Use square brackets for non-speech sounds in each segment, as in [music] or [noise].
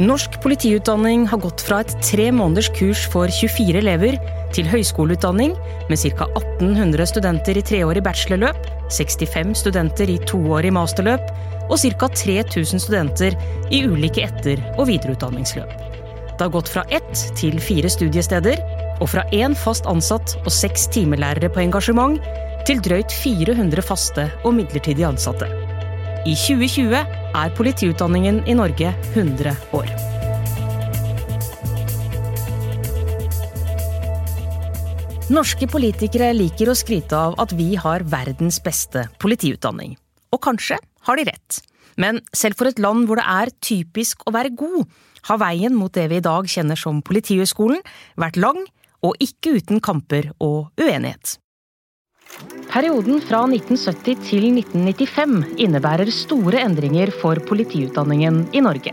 Norsk politiutdanning har gått fra et tre måneders kurs for 24 elever til høyskoleutdanning med ca. 1800 studenter i treårig bachelorløp, 65 studenter i toårig masterløp og ca. 3000 studenter i ulike etter- og videreutdanningsløp. Det har gått fra ett til fire studiesteder, og fra én fast ansatt og seks timelærere på engasjement til drøyt 400 faste og midlertidig ansatte. I 2020 er politiutdanningen i Norge 100 år. Norske politikere liker å skryte av at vi har verdens beste politiutdanning. Og kanskje har de rett. Men selv for et land hvor det er typisk å være god, har veien mot det vi i dag kjenner som Politihøgskolen, vært lang og ikke uten kamper og uenighet. Perioden fra 1970 til 1995 innebærer store endringer for politiutdanningen i Norge.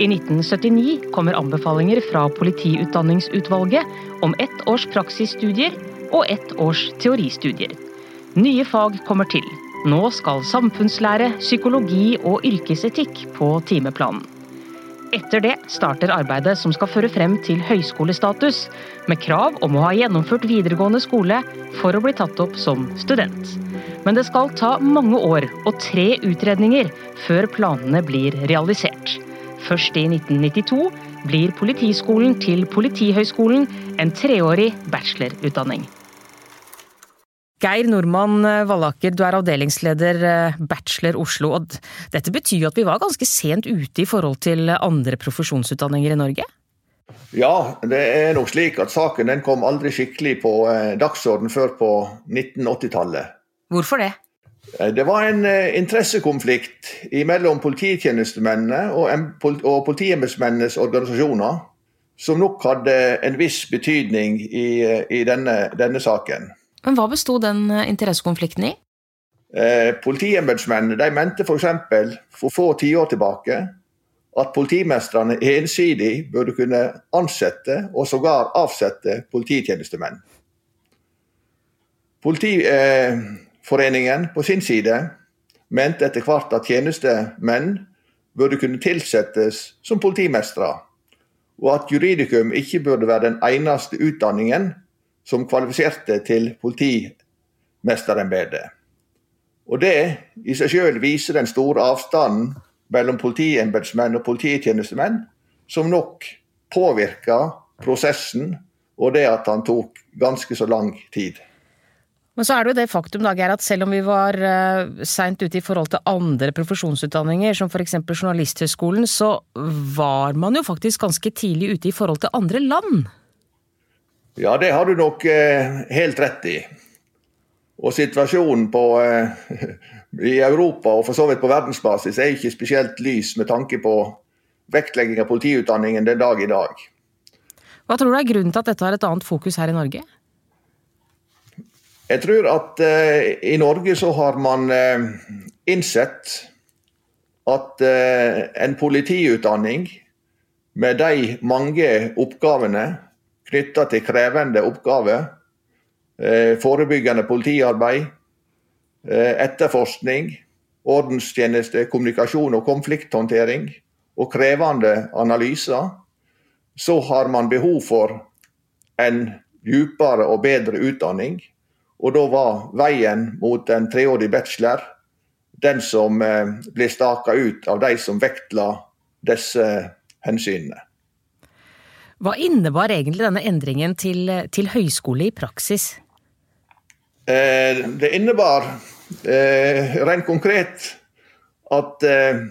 I 1979 kommer anbefalinger fra Politiutdanningsutvalget om ett års praksisstudier og ett års teoristudier. Nye fag kommer til. Nå skal samfunnslære, psykologi og yrkesetikk på timeplanen. Etter det starter arbeidet som skal føre frem til høyskolestatus, med krav om å ha gjennomført videregående skole for å bli tatt opp som student. Men det skal ta mange år og tre utredninger før planene blir realisert. Først i 1992 blir Politiskolen til Politihøgskolen en treårig bachelorutdanning. Geir Nordmann Vallaker, du er avdelingsleder eh, Bachelor Oslo. og Dette betyr jo at vi var ganske sent ute i forhold til andre profesjonsutdanninger i Norge? Ja, det er nok slik at saken den kom aldri skikkelig på eh, dagsorden før på 1980-tallet. Hvorfor det? Eh, det var en interessekonflikt mellom polititjenestemennene og politiembetsmennenes organisasjoner som nok hadde en viss betydning i, i denne, denne saken. Men hva besto den eh, interessekonflikten i? Eh, Politiembetsmennene mente f.eks. For, for få tiår tilbake at politimestrene ensidig burde kunne ansette og sågar avsette polititjenestemenn. Politiforeningen eh, på sin side mente etter hvert at tjenestemenn burde kunne tilsettes som politimestre, og at juridikum ikke burde være den eneste utdanningen som kvalifiserte til politimesterembetet. Og Det i seg selv viser den store avstanden mellom politiembetsmenn og polititjenestemenn, som nok påvirka prosessen, og det at han tok ganske så lang tid. Men så er det jo det faktum da, Geir, at selv om vi var uh, seint ute i forhold til andre profesjonsutdanninger, som f.eks. Journalisthøgskolen, så var man jo faktisk ganske tidlig ute i forhold til andre land? Ja, det har du nok eh, helt rett i. Og situasjonen på, eh, [laughs] i Europa og for så vidt på verdensbasis er ikke spesielt lys med tanke på vektlegging av politiutdanningen den dag i dag. Hva tror du er grunnen til at dette har et annet fokus her i Norge? Jeg tror at eh, i Norge så har man eh, innsett at eh, en politiutdanning med de mange oppgavene knytta til krevende oppgaver. Eh, forebyggende politiarbeid, eh, etterforskning, ordenstjeneste, kommunikasjon og konflikthåndtering og krevende analyser, så har man behov for en dypere og bedre utdanning. Og da var veien mot en treårig bachelor den som eh, ble staka ut av de som vektla disse hensynene. Hva innebar egentlig denne endringen til, til høyskole i praksis? Eh, det innebar eh, rent konkret at eh,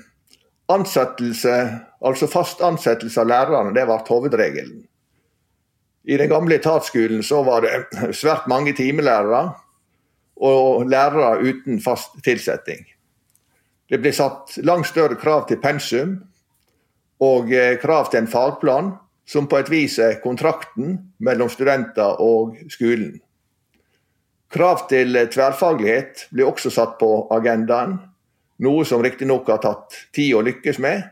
ansettelse, altså fast ansettelse av lærerne, det ble hovedregelen. I den gamle etatsskolen så var det [clears throat] svært mange timelærere og lærere uten fast tilsetting. Det ble satt langt større krav til pensum og eh, krav til en fagplan som på et vis er kontrakten mellom studenter og skolen. Krav til tverrfaglighet blir også satt på agendaen, noe som riktignok har tatt tid å lykkes med,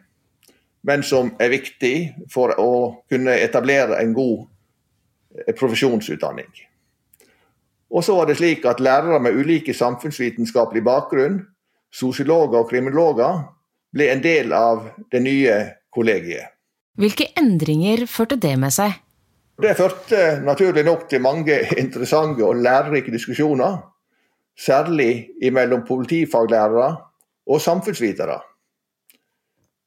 men som er viktig for å kunne etablere en god eh, profesjonsutdanning. Og så var det slik at Lærere med ulike samfunnsvitenskapelig bakgrunn, sosiologer og kriminologer, ble en del av det nye kollegiet. Hvilke endringer førte det med seg? Det førte naturlig nok til mange interessante og lærerike diskusjoner. Særlig mellom politifaglærere og samfunnsvitere.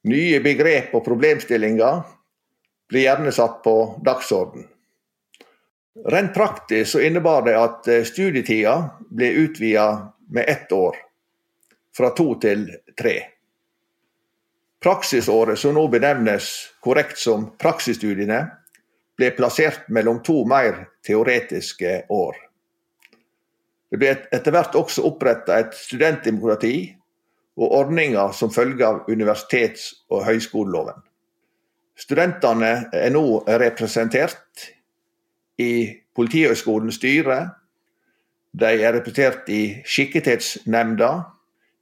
Nye begrep og problemstillinger blir gjerne satt på dagsorden. Rent praktisk så innebar det at eh, studietida ble utvida med ett år, fra to til tre. Praksisåret, som nå benevnes korrekt som praksisstudiene, ble plassert mellom to mer teoretiske år. Det ble etter hvert også oppretta et studentdemokrati og ordninger som følge av universitets- og høyskoleloven. Studentene er nå representert i Politihøgskolens styre. De er representert i Skikkethetsnemnda,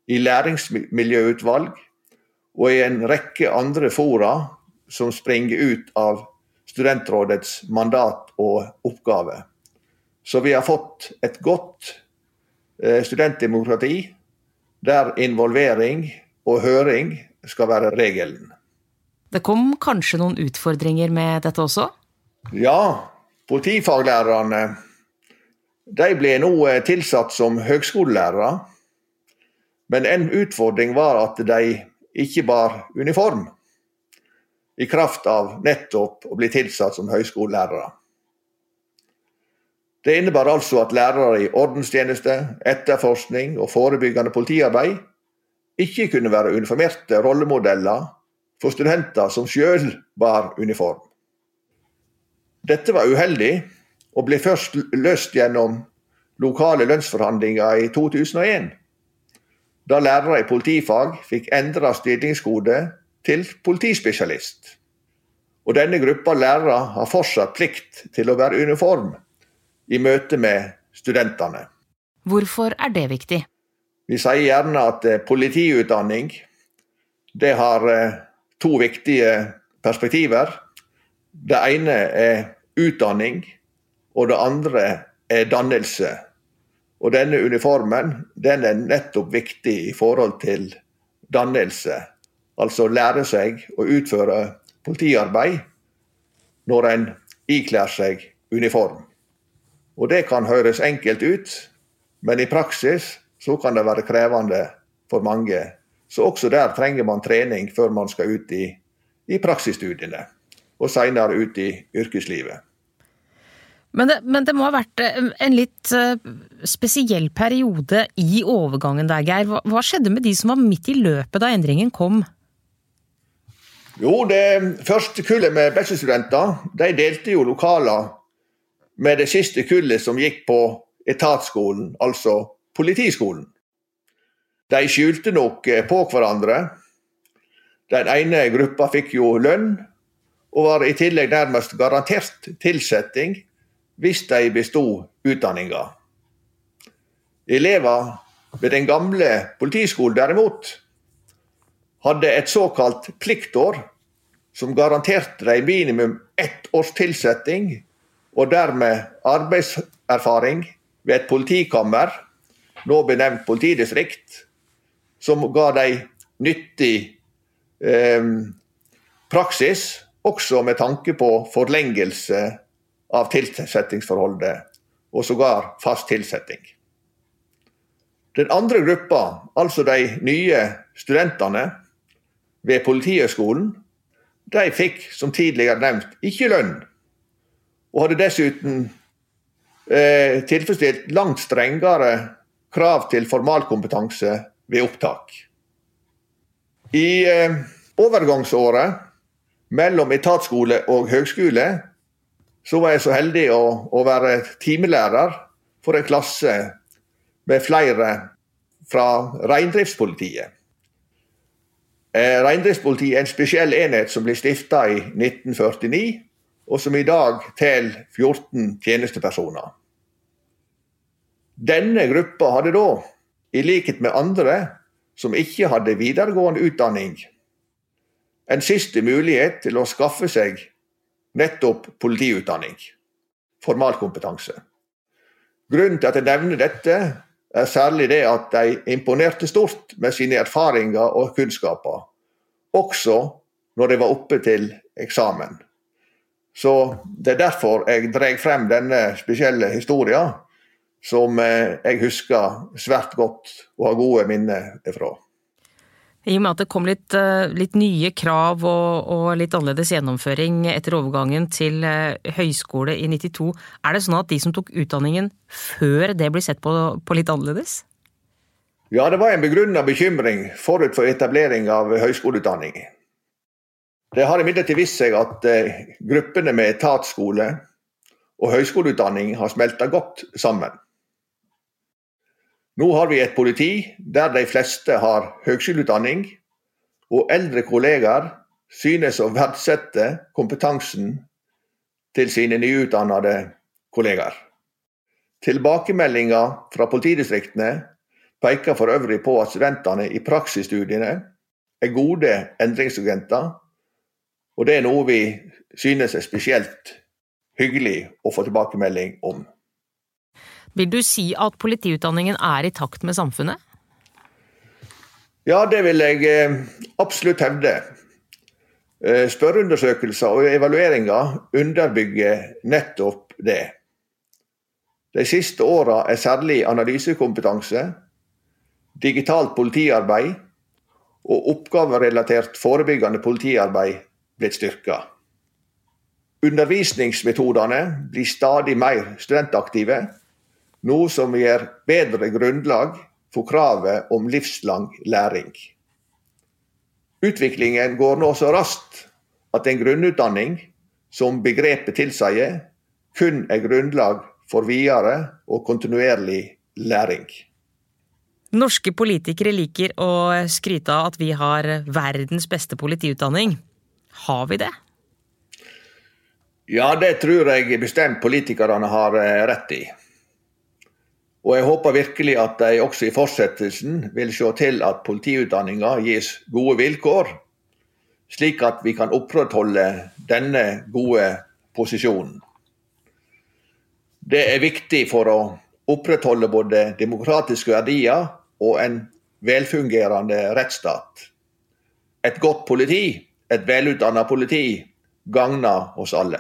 i læringsmiljøutvalg og i en rekke andre fora som springer ut av studentrådets mandat og oppgave. Så vi har fått et godt eh, studentdemokrati der involvering og høring skal være regelen. Det kom kanskje noen utfordringer med dette også? Ja, politifaglærerne de ble nå tilsatt som høgskolelærere. Men en utfordring var at de ikke bar uniform, i kraft av nettopp å bli tilsatt som høyskolelærere. Det innebar altså at lærere i ordenstjeneste, etterforskning og forebyggende politiarbeid ikke kunne være uniformerte rollemodeller for studenter som sjøl bar uniform. Dette var uheldig, og ble først løst gjennom lokale lønnsforhandlinger i 2001, da lærere i politifag fikk endra stillingskode til politispesialist. Og denne gruppa lærere har fortsatt plikt til å være uniform i møte med studentene. Hvorfor er det viktig? Vi sier gjerne at eh, politiutdanning det har eh, to viktige perspektiver. Det ene er utdanning, og det andre er dannelse. Og denne uniformen den er nettopp viktig i forhold til dannelse. Altså lære seg å utføre politiarbeid når en ikler seg uniform. Og det kan høres enkelt ut, men i praksis så kan det være krevende for mange. Så også der trenger man trening før man skal ut i, i praksisstudiene, og seinere ut i yrkeslivet. Men det, men det, må ha vært eh, en litt eh, spesiell periode i overgangen der, Geir. Hva, hva skjedde med de som var midt i løpet da endringen kom? Jo, det første kullet med bachelorstudenter de delte jo lokaler med det siste kullet som gikk på etatsskolen, altså politiskolen. De skjulte nok eh, på hverandre. Den ene gruppa fikk jo lønn, og var i tillegg nærmest garantert tilsetting hvis de besto utdanninga. Elever ved den gamle politiskolen derimot hadde et såkalt pliktår, som garanterte dem minimum ett års tilsetting og dermed arbeidserfaring ved et politikammer, nå benevnt politidistrikt, som ga dem nyttig eh, praksis, også med tanke på forlengelse av tilsettingsforholdet, og sågar fast tilsetting. Den andre gruppa, altså de nye studentene ved Politihøgskolen, de fikk, som tidligere nevnt, ikke lønn og hadde dessuten eh, tilfredsstilt langt strengere krav til formalkompetanse ved opptak. I eh, overgangsåret mellom etatsskole og høgskole så var jeg så heldig å, å være timelærer for en klasse med flere fra reindriftspolitiet. Eh, reindriftspolitiet er en spesiell enhet som ble stifta i 1949 og som i dag teller 14 tjenestepersoner. Denne gruppa hadde da, i likhet med andre som ikke hadde videregående utdanning, en siste mulighet til å skaffe seg nettopp politiutdanning, formalkompetanse. Grunnen til at jeg nevner dette, er særlig det at de imponerte stort med sine erfaringer og kunnskaper, også når de var oppe til eksamen. Så det er derfor jeg drar frem denne spesielle historien, som eh, jeg husker svært godt og har gode minner fra. I og med at det kom litt, eh, litt nye krav og, og, litt annerledes gjennomføring etter overgangen til eh, høyskole i 92, er det sånn at de som tok utdanningen før det blir sett på, på litt annerledes? Ja, det var en begrunna bekymring forut for etablering av høyskoleutdanning. Det har imidlertid vist seg at eh, gruppene med etatsskole og høyskoleutdanning har smelta godt sammen. Nå har vi et politi der de fleste har høgskoleutdanning, og eldre kollegaer synes å verdsette kompetansen til sine nyutdannede kollegaer. Tilbakemeldinger fra politidistriktene peker for øvrig på at studentene i praksisstudiene er gode endringsagenter og det er noe vi synes er spesielt hyggelig å få tilbakemelding om. Vil du si at politiutdanningen er i takt med samfunnet? Ja, det vil jeg eh, absolutt hevde. Eh, spørreundersøkelser og evalueringer underbygger nettopp det. De siste åra er særlig analysekompetanse, digitalt politiarbeid og oppgaverelatert forebyggende politiarbeid blitt styrka. Undervisningsmetodene blir stadig mer studentaktive, noe som gir bedre grunnlag for kravet om livslang læring. Utviklingen går nå så raskt at en grunnutdanning, som begrepet tilsier, kun er grunnlag for videre og kontinuerlig læring. Norske politikere liker å skryte av at vi har verdens beste politiutdanning. Har vi det? Ja, det tror jeg bestemt politikerne har eh, rett i. Og jeg håper virkelig at de også i fortsettelsen vil se til at politiutdanninga gis gode vilkår, slik at vi kan opprettholde denne gode posisjonen. Det er viktig for å opprettholde både demokratiske verdier og en velfungerende rettsstat. Et godt politi et velutdanna politi gagner oss alle.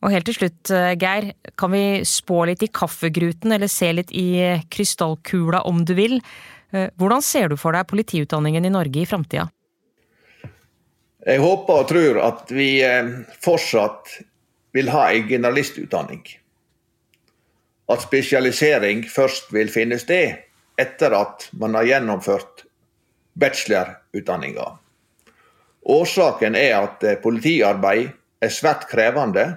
Og helt til slutt, eh, Geir, kan vi spå litt i kaffegruten, eller se litt i krystallkula om du vil? Eh, hvordan ser du for deg politiutdanningen i Norge i framtida? Jeg håper og tror at vi eh, fortsatt vil ha en generalistutdanning. At spesialisering først vil finne sted etter at man har gjennomført bachelorutdanninga. Årsaken er at eh, politiarbeid er svært krevende,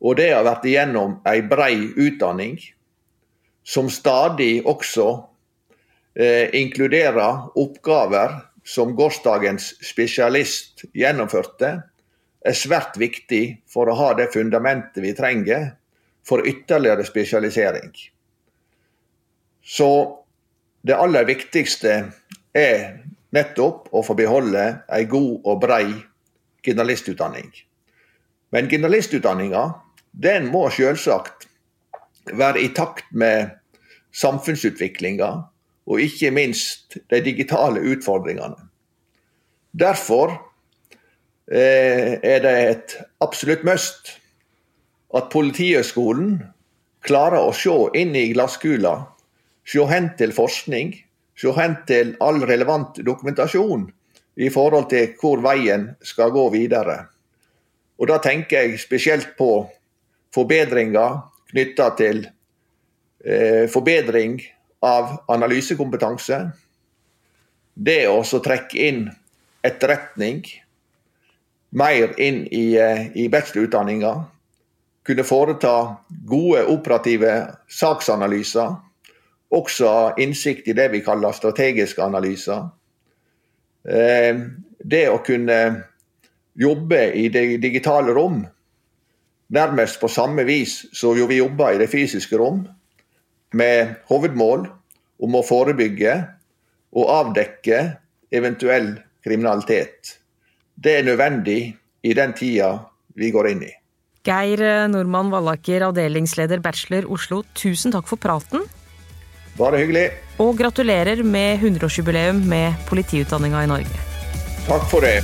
og det har vært igjennom ei brei utdanning som stadig også eh, inkluderer oppgaver som gårsdagens spesialist gjennomførte, er svært viktig for å ha det fundamentet vi trenger for ytterligere spesialisering. Så det aller viktigste er nettopp å få beholde ei god og brei generalistutdanning. Men generalistutdanninga den må selvsagt være i takt med samfunnsutviklinga, og ikke minst de digitale utfordringene. Derfor eh, er det et absolutt must at Politihøgskolen klarer å se inn i glasskula, se hen til forskning, se hen til all relevant dokumentasjon i forhold til hvor veien skal gå videre. Og Da tenker jeg spesielt på forbedringer knytta til eh, forbedring av analysekompetanse. Det å trekke inn etterretning mer inn i, eh, i bachelorutdanninga. Kunne foreta gode operative saksanalyser også innsikt i det vi kaller strategiske analyser. Eh, det å kunne jobbe i det digitale rom nærmest på samme vis som vi jobber i det fysiske rom, med hovedmål om å forebygge og avdekke eventuell kriminalitet. Det er nødvendig i den tida vi går inn i. Geir Normann Vallaker, avdelingsleder Bachelor Oslo, tusen takk for praten. Bare hyggelig. Og gratulerer med 100-årsjubileum med politiutdanninga i Norge. Takk for det.